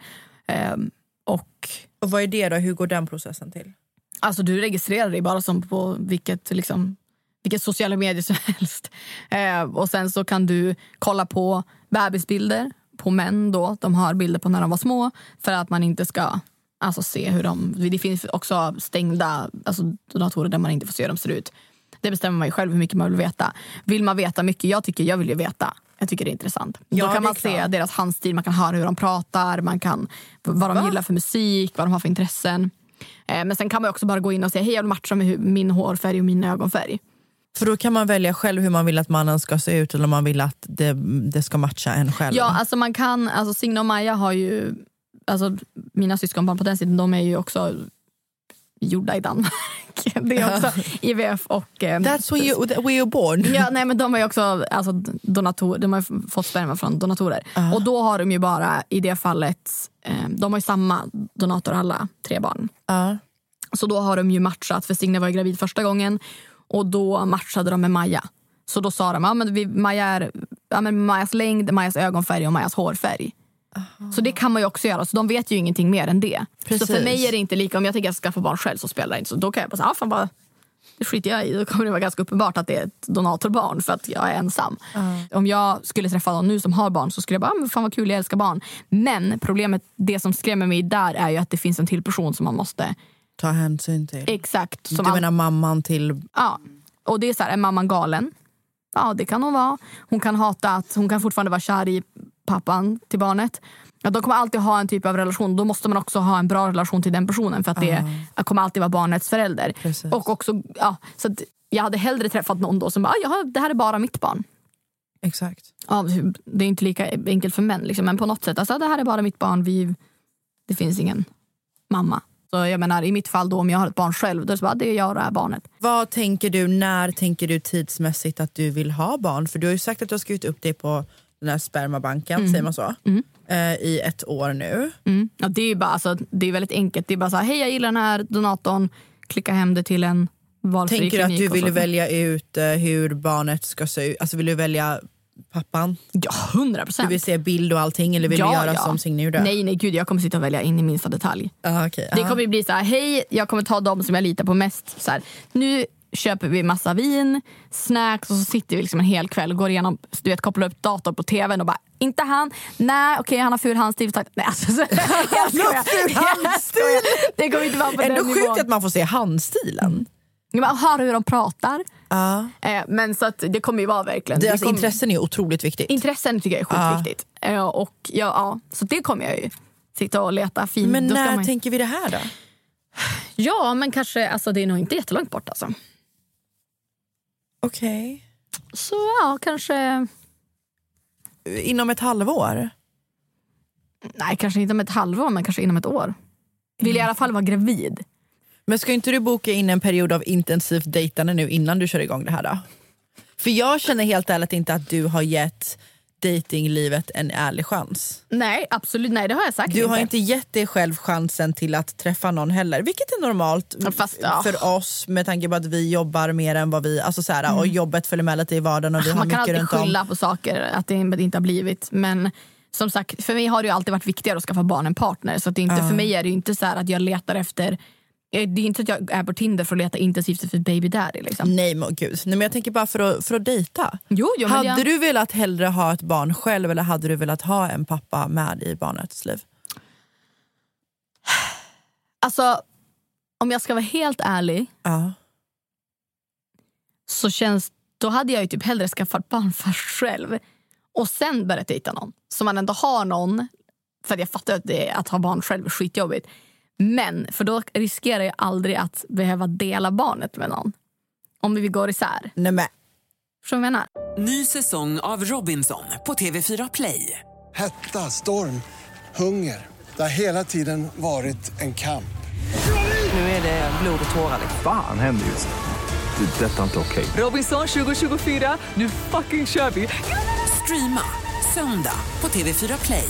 Ehm, och Och vad är det då? Hur går den processen till? Alltså du registrerar dig bara som på vilket, liksom, vilket sociala medier som helst. Eh, och sen så kan du kolla på bebisbilder på män då. De har bilder på när de var små för att man inte ska alltså, se hur de... Det finns också stängda alltså, donatorer där man inte får se hur de ser ut. Det bestämmer man ju själv hur mycket man vill veta. Vill man veta mycket? Jag tycker jag vill ju veta. Jag tycker det är intressant. Ja, då kan man se klart. deras handstil, man kan höra hur de pratar, man kan vad de Va? gillar för musik, vad de har för intressen. Eh, Men sen kan man också bara gå in och säga hej jag vill matcha med min hårfärg och min ögonfärg. För då kan man välja själv hur man vill att mannen ska se ut eller om man vill att det, det ska matcha en själv. Ja, alltså man kan, alltså Signe och Maja har ju, alltså mina syskonbarn på den sidan, de är ju också gjorda i Danmark. Det är också IVF och... eh, That's when you, where you're born. Ja, nej, men de har ju också alltså, donator, de har fått sperma från donatorer. Ah. Och då har de ju bara i det fallet, eh, de har ju samma donator alla tre barn. Ja. Så då har de ju matchat, för Signe var ju gravid första gången och då matchade de med Maja. Så då sa de, ja, men vi, Maja är, ja, men Majas längd, Majas ögonfärg och Majas hårfärg. Så det kan man ju också göra, så de vet ju ingenting mer än det. Precis. Så för mig är det inte lika, om jag tänker att jag ska få barn själv så spelar det inte så. Då kan jag bara säga, ah, fan bara, det skiter jag i. Då kommer det vara ganska uppenbart att det är ett donatorbarn för att jag är ensam. Om jag skulle träffa någon nu som har barn så skulle jag bara, ah, men fan vad kul, jag älskar barn. Men problemet, det som skrämmer mig där är ju att det finns en till person som man måste Ta hänsyn till. Exakt. Du Som all- menar mamman till... Ja. Och det är så här, är mamman galen? Ja, det kan hon vara. Hon kan hata att hon kan fortfarande vara kär i pappan till barnet. Ja, de kommer alltid ha en typ av relation. Då måste man också ha en bra relation till den personen för att det kommer alltid vara barnets förälder. Precis. Och också, ja, så jag hade hellre träffat någon då som bara, "Ah, ja, det här är bara mitt barn. Exakt. Ja, det är inte lika enkelt för män, liksom. men på något sätt, alltså, det här är bara mitt barn. Vi, det finns ingen mamma. Så jag menar, I mitt fall då om jag har ett barn själv, då så bara, det är jag och det här barnet. Vad tänker du, när tänker du tidsmässigt att du vill ha barn? För du har ju sagt att du har skrivit upp dig på den här spermabanken, Mm. säger man så? Eh, I ett år nu. Mm. Ja, det är bara, alltså, det är väldigt enkelt. Det är bara så här, hej jag gillar den här donatorn, klicka hem det till en valfri Tänker du att klinik du vill välja ut eh, hur barnet ska se ut? Alltså vill du välja pappan? Ja, hundra Du procent. vill se bild och allting eller vill du göra som Signe gjorde? Nej, nej gud, jag kommer sitta och välja in i minsta detalj. Ah, okay. Det kommer ju bli så här, hej, jag kommer ta dem som jag litar på mest. Så här, nu köper vi massa vin, snacks och så sitter vi liksom en hel kväll och går igenom, du vet, kopplar upp datorn på tvn och bara, inte han, nej okej han har ful handstil. Nej, alltså, så, jag skojar. Jag skojar. Det kommer inte vara på Ändå den sjukt nivån. att man får se handstilen. Man hör hur de pratar. Ja. Eh, men så att det kommer ju vara verkligen... Deras det kommer, intressen är otroligt viktigt. Intressen tycker jag är skitviktigt. Eh, och ja, ja, så det kommer jag ju sitta och leta fint. Men när man- tänker vi det här då? Ja, men kanske, alltså det är nog inte jättelångt bort alltså. Okej. Så ja, kanske... Inom ett halvår? Nej, kanske inte om ett halvår, men kanske inom ett år. Vill i alla fall vara gravid. Men ska inte du boka in en period av intensivt dejtande nu innan du kör igång det här då? För jag känner helt ärligt inte att du har gett datinglivet en ärlig chans. Nej, absolut. Nej, det har jag sagt Du har inte gett dig själv chansen till att träffa någon heller, vilket är normalt fast, ja. för oss med tanke på att vi jobbar mer än vad vi... Alltså så här, Och jobbet följer med lite i vardagen och vi har Mm. Man kan mycket alltid runt om. skylla på saker, att det inte har blivit. Men som sagt, för mig har det alltid varit viktigare att skaffa barn än partner. Så det inte, Ja. för mig är det ju inte så här att jag letar efter... eh, Det är inte att jag är på Tinder för att leta intensivt efter baby daddy. Liksom. Nej men gud, Nej, men jag tänker bara för att, för att dejta. Jo, jo, hade jag- du velat hellre ha ett barn själv eller hade du velat ha en pappa med i barnets liv? Alltså, om jag ska vara helt ärlig Ja. så känns, då hade jag ju typ hellre skaffat barn först själv och sen börjat dejta någon. Så man ändå har någon, för jag fattar att, det, att ha barn själv är skitjobbigt. Men för då riskerar jag aldrig att behöva dela barnet med någon. Om vi går isär. Nej, men. Förstår du vad jag menar? Ny säsong av Robinson på TV4 Play. Hetta, storm, hunger. Det har hela tiden varit en kamp. Nu är det blod och tårar. Fan händer just det. Det är detta inte okej. Robinson 2024, nu fucking kör vi! Streama söndag på TV4 Play.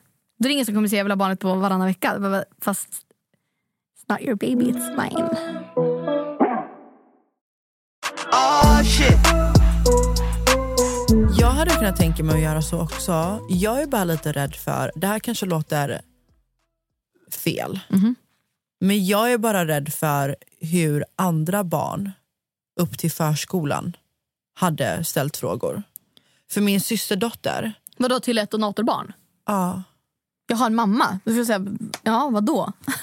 Då är det ingen som kommer se jävla barnet på varannan vecka. Fast it's not your baby, it's mine. Oh shit. Jag hade kunnat tänka mig att göra så också. Jag är bara lite rädd för, det här kanske låter fel, men jag är bara rädd för hur andra barn upp till förskolan hade ställt frågor. För min systerdotter, Vadå till ett donatorbarn? ja, Jag har en mamma. Då ska jag säga, ja vadå?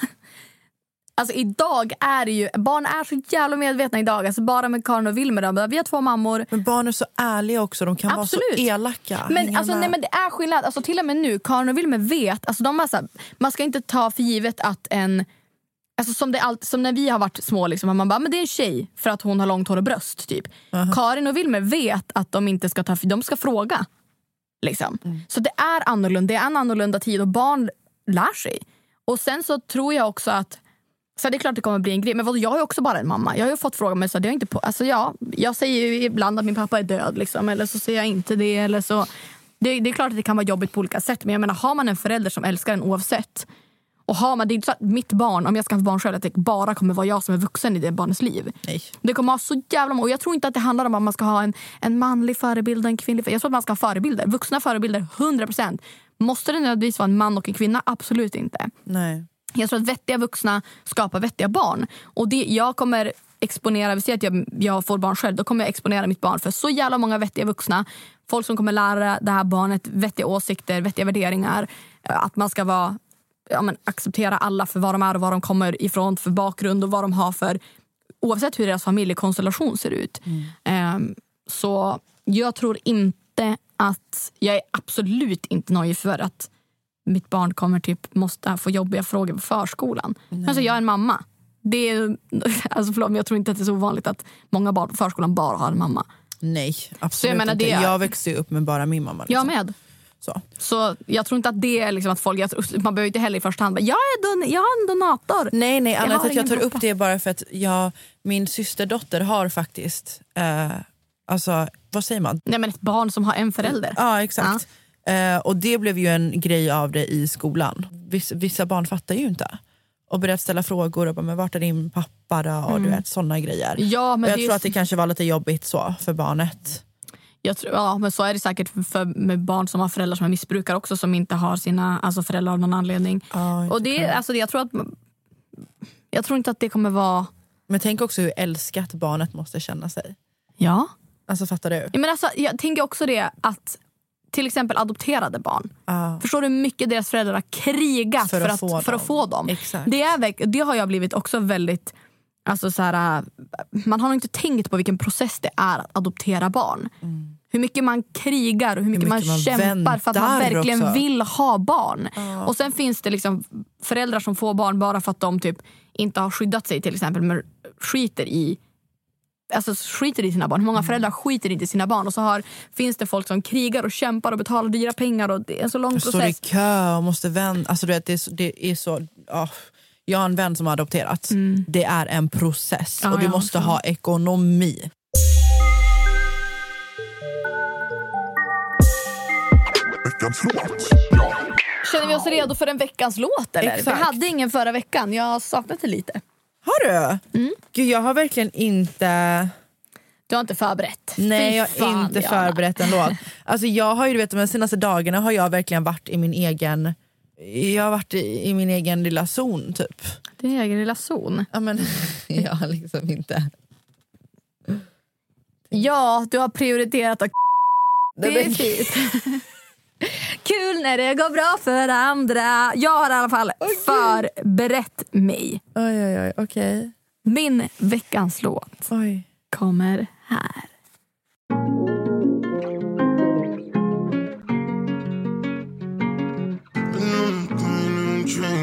Alltså idag är det ju, barn är så jävla medvetna idag. Alltså bara med Karin och Wilmer, de bara, vi har två mammor. men barn är så ärliga också, de kan vara Absolut. så elaka. Men, alltså, med. nej, men det är skillnad. Alltså, till och med nu, Karin och Wilmer vet, alltså, de bara, så här, man ska inte ta för givet att en Alltså som, det allt, som när vi har varit små, liksom, man bara men det är en tjej för att hon har långt hår och bröst. Typ. Karin och Wilmer vet att de inte ska ta de ska fråga. Liksom. Så det är annorlunda, det är en annorlunda tid och barn lär sig. Och sen så tror jag också att så det är klart det kommer bli en grej. Men vadå, jag är också bara en mamma. Jag har fått fråga mig så det är inte på, alltså ja, jag säger ibland att min pappa är död liksom, eller så säger jag inte det. Eller så. Det, det är klart att det kan vara jobbigt på olika sätt men jag menar har man en förälder som älskar en oavsett och har man, det är inte så att mitt barn, om jag ska få barn själv, att det bara kommer vara jag som är vuxen i det barnets liv. Nej. Det kommer ha så jävla många. Och jag tror inte att det handlar om att man ska ha en, en manlig förebild och en kvinnlig förebild. Jag tror att man ska ha förebilder. Vuxna förebilder, 100%. Måste det nödvändigtvis vara en man och en kvinna? Absolut inte. Nej. Jag tror att vettiga vuxna skapar vettiga barn. Och det, jag kommer exponera, vi säger att jag, jag får barn själv, då kommer jag exponera mitt barn för så jävla många vettiga vuxna. Folk som kommer lära det här barnet vettiga åsikter, vettiga värderingar. Att man ska vara, ja, men, acceptera alla för vad de är och var de kommer ifrån för bakgrund och vad de har för oavsett hur deras familjekonstellation ser ut. Ehm, så jag tror inte att, jag är absolut inte nöjd för att mitt barn kommer typ måste få jobbiga frågor på förskolan. Alltså jag är en mamma. Det är, alltså förlåt, men jag tror inte att det är så ovanligt att många barn på förskolan bara har en mamma. Nej, absolut menar, inte. det- Jag växte upp med bara min mamma. Jag Liksom. med. Så. Så jag tror inte att det är liksom att folk... Tror, man behöver inte heller i första hand bara, jag, är don, jag har en donator. Nej, nej Jag Anna, har att jag tar upp det bara för att jag, min systerdotter har faktiskt, eh, alltså vad säger man? Nej, men ett barn som har en förälder. Ja exakt. Eh, och det blev ju en grej av det i skolan. Vissa, vissa barn fattar ju inte. Och börjat ställa frågor och bara, men vart är din pappa då? Och du Mm. vet sådana grejer. Ja, men och jag är tror ju- att det kanske var lite jobbigt så för barnet. Jag tror, ja, men så är det säkert för, med barn som har föräldrar som är missbrukare också som inte har sina alltså föräldrar av någon anledning. och det, alltså, jag, tror att, jag tror inte att det kommer vara... Men tänk också hur älskat barnet måste känna sig. Ja. Alltså fattar du? Ja, Men alltså, jag tänker också det att till exempel adopterade barn. Ja. Förstår du hur mycket deras föräldrar har krigat För för, att att, få för dem. att få dem? Exakt. Det, är, det har jag blivit också väldigt... Alltså så här, äh, man har nog inte tänkt på vilken process det är att adoptera barn. Hur mycket man krigar och hur mycket, mycket man, man kämpar för att man verkligen också. vill ha barn. Och sen finns det liksom föräldrar som får barn bara för att de typ inte har skyddat sig till exempel men skiter i Alltså skiter i sina barn. Hur Mm. många föräldrar skiter inte i sina barn? Och så har, finns det folk som krigar och kämpar och betalar dyra pengar. Och det är en så lång Jag står i process. kö och måste vända. Alltså, du vet, det, är så, det är så... ja. Jag har en vän som har adopterat. Det är en process Mm. Ja, och du jag måste ha ekonomi. Känner vi oss redo för en veckans låt? Eller? Exakt. Vi hade ingen förra veckan. Jag har saknat det lite. Har du? Mm. Gud, jag har verkligen inte... Du har inte förberett? Nej, Fy jag har inte Diana. förberett en låt. Alltså, jag har ju, du vet, de senaste dagarna har jag verkligen varit i min egen... Jag har varit i, i min egen lilla zon typ. Din egen lilla zon? Ja, men, jag har liksom inte... Ja, du har prioriterat att Det är fint. Kul när det går bra för andra. Jag har i alla fall förberett mig. Oj, oj, oj, okej. Min veckans låt Oj. kommer här.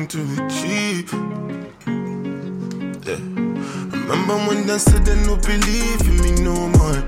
To achieve. Yeah. Remember when they said they don't believe in me no more.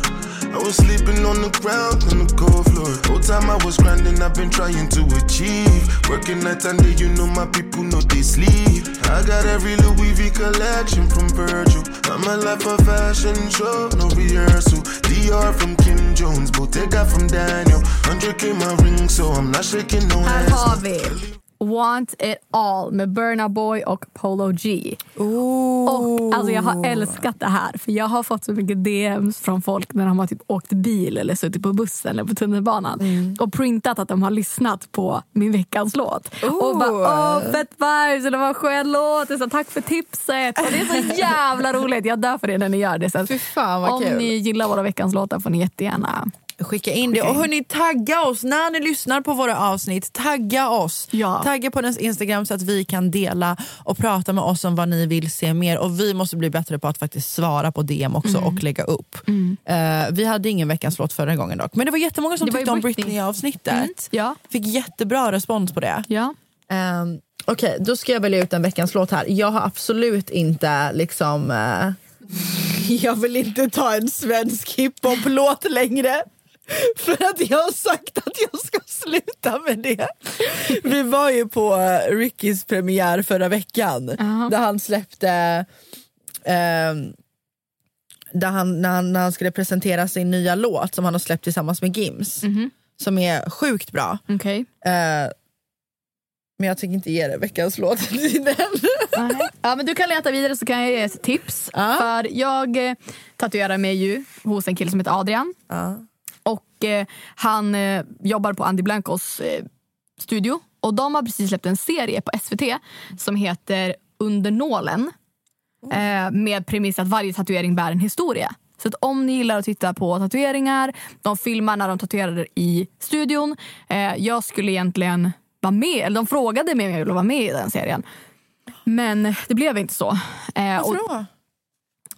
I was sleeping on the ground on the cold floor. Whole time I was grinding, I've been trying to achieve. Working night and day, you know my people know they sleep. I got every Louis V collection from Virgil. I'm a life of fashion show, no rehearsal. DR from Kim Jones, Bottega from Daniel. 100k my ring, so I'm not shaking no hands. har vi Want It All med Burna Boy och Polo G. Och, alltså jag har älskat det här för jag har fått så mycket DMs från folk när de har typ åkt bil eller suttit på bussen eller på tunnelbanan och printat att de har lyssnat på min veckans låt. Och bara åh fett vibes, eller vad skön låt, så, tack för tipset. Och det är så jävla roligt, jag dör för det när ni gör det. Så att fan om kul. ni gillar våra veckans låtar får ni jättegärna Skicka in det. Och hörni, tagga oss när ni lyssnar på våra avsnitt. Tagga oss. Tagga på dens Instagram så att vi kan dela och prata med oss om vad ni vill se mer. Och vi måste bli bättre på att faktiskt svara på DM också Mm. och lägga upp. Eh, vi hade ingen veckans låt förra gången dock. Men det var jättemånga som Det tyckte om Britney. Britney-avsnittet. Mm, ja. Fick jättebra respons på det. Ja. Um, Okej, då ska jag välja ut en veckans låt här. Jag har absolut inte liksom... eh, jag vill inte ta en svensk hiphop-låt längre. För att jag har sagt att jag ska sluta med det. Vi var ju på eh, Rickys premiär förra veckan. Där han släppte... ehm, där han, när, han, när han skulle presentera sin nya låt som han har släppt tillsammans med Gims. Som är sjukt bra. Okej. Eh, men jag tänker inte ge dig veckans låt till den. Nej. Ja, men du kan leta vidare så kan jag ge ett tips. För Jag eh, tatuerar mig ju hos en kille som heter Adrian. Eh, Han eh, jobbar på Andy Blancos eh, studio. Och De har precis släppt en serie på SVT som heter Under nålen. Med premiss att varje tatuering bär en historia. Så att om ni gillar att titta på tatueringar, de filmar när de tatuerar i studion. Jag skulle egentligen vara med, eller de frågade mig om jag ville vara med i den serien. Men det blev inte så. Varför då?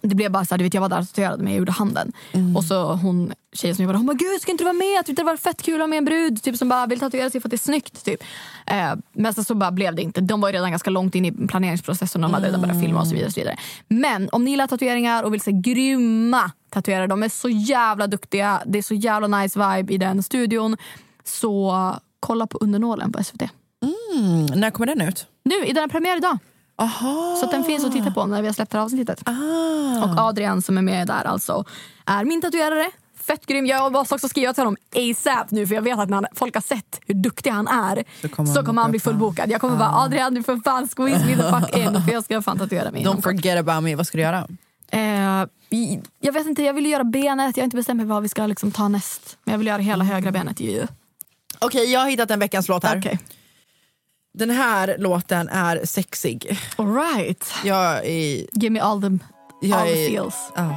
Det blev bara så här, du vet, jag var där och tatuerade mig och gjorde handen. Och så hon tjejen som jobbade, hon bara gud ska inte du vara med? Jag tyckte det var fett kul att ha med en brud typ, som bara vill tatuera sig för att det är snyggt. Typ. Eh, men sen så bara blev det inte. De var ju redan ganska långt in i planeringsprocessen och de hade redan börjat filma och så vidare. Och så vidare. Men om ni gillar tatueringar och vill se grymma tatuerare. De är så jävla duktiga. Det är så jävla nice vibe i den studion. Så kolla på Undernålen på SVT. Mm, när kommer den ut? Nu, i den premiär idag. Aha. Så den finns att titta på när vi har släppt det här avsnittet. Ah. Och Adrian som är med där alltså är min tatuerare. Fett grym. Jag måste också skriva till honom ASAP nu för jag vet att när folk har sett hur duktig han är så kommer, han, han bli fullbokad. Jag kommer bara Adrian du får fan squeeze me the fuck in för jag ska fan tatuera mig. Don't forget about me. Vad ska du göra? Eh, jag vet inte, jag vill göra benet. Jag har inte bestämt mig vad vi ska liksom ta näst. Men jag vill göra hela högra benet ju. Okej, jag har hittat en veckans låt här. Okej. Den här låten är sexig. All right. Jag är... Give me all the, Jag all the är- feels. Ja.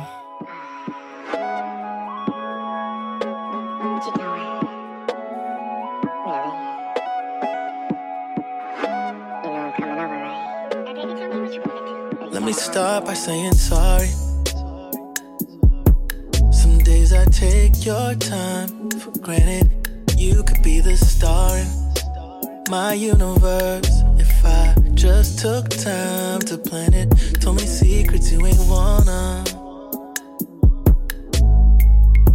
Let me start by saying sorry. Some days I take your time for granted. You could be the star in my universe if I just took time to plan it. Told me secrets you ain't wanna.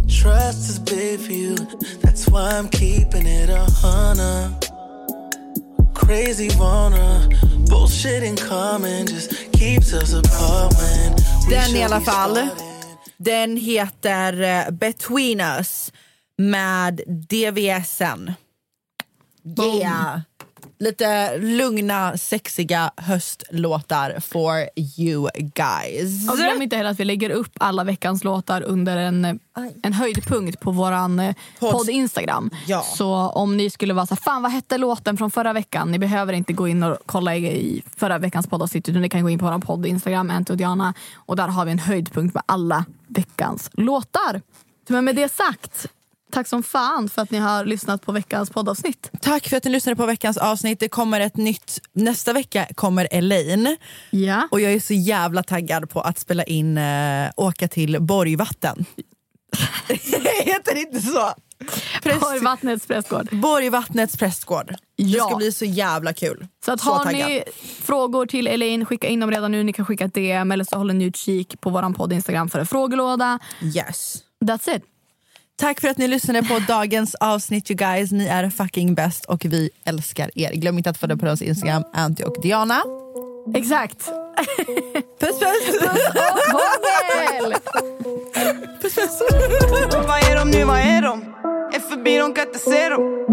Trust is big for you, that's why I'm keeping it a hundred. Crazy wanna bullshit in common just keeps us apart when we Den i alla fall, den heter eh, Between Us med DVSN. Yeah! Lite lugna, sexiga höstlåtar for you guys. Och glöm inte heller att vi lägger upp alla veckans låtar under en, en höjdpunkt på våran eh, Podd. Instagram. Ja. Så om ni skulle vara så här, fan vad hette låten från förra veckan? Ni behöver inte gå in och kolla i, i förra veckans poddavsnitt utan ni kan gå in på vår podd Instagram, Ante och Diana. Och där har vi en höjdpunkt med alla veckans låtar. Men med det sagt, tack som fan för att ni har lyssnat på veckans poddavsnitt. Tack för att ni lyssnade på veckans avsnitt. Det kommer ett nytt, nästa vecka kommer Elaine. Ja. Och jag är så jävla taggad på att spela in äh, Åka till Borgvatten. Heter det inte så? Präst- Borgvattnets prästgård. Borgvattnets prästgård. Det Ja. ska bli så jävla kul. Så att har taggad. ni frågor till Elaine, skicka in dem redan nu. Ni kan skicka ett DM eller så håller ni utkik på vår podd Instagram för en frågelåda. Yes. That's it. Tack för att ni lyssnade på dagens avsnitt you guys. Ni är fucking bäst och vi älskar er. Glöm inte att följa på deras Instagram, Anty och Diana. Exakt. Puss puss! Hångel! Vad är de nu, vad är de? Är förbi, de kan inte se dem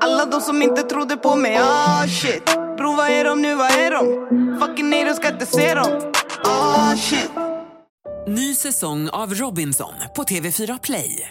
Alla de som inte trodde på mig, ah shit Bro vad är de nu, vad är de? Fucking nej, de ska inte se dem Ah shit Ny säsong av Robinson på TV4 Play.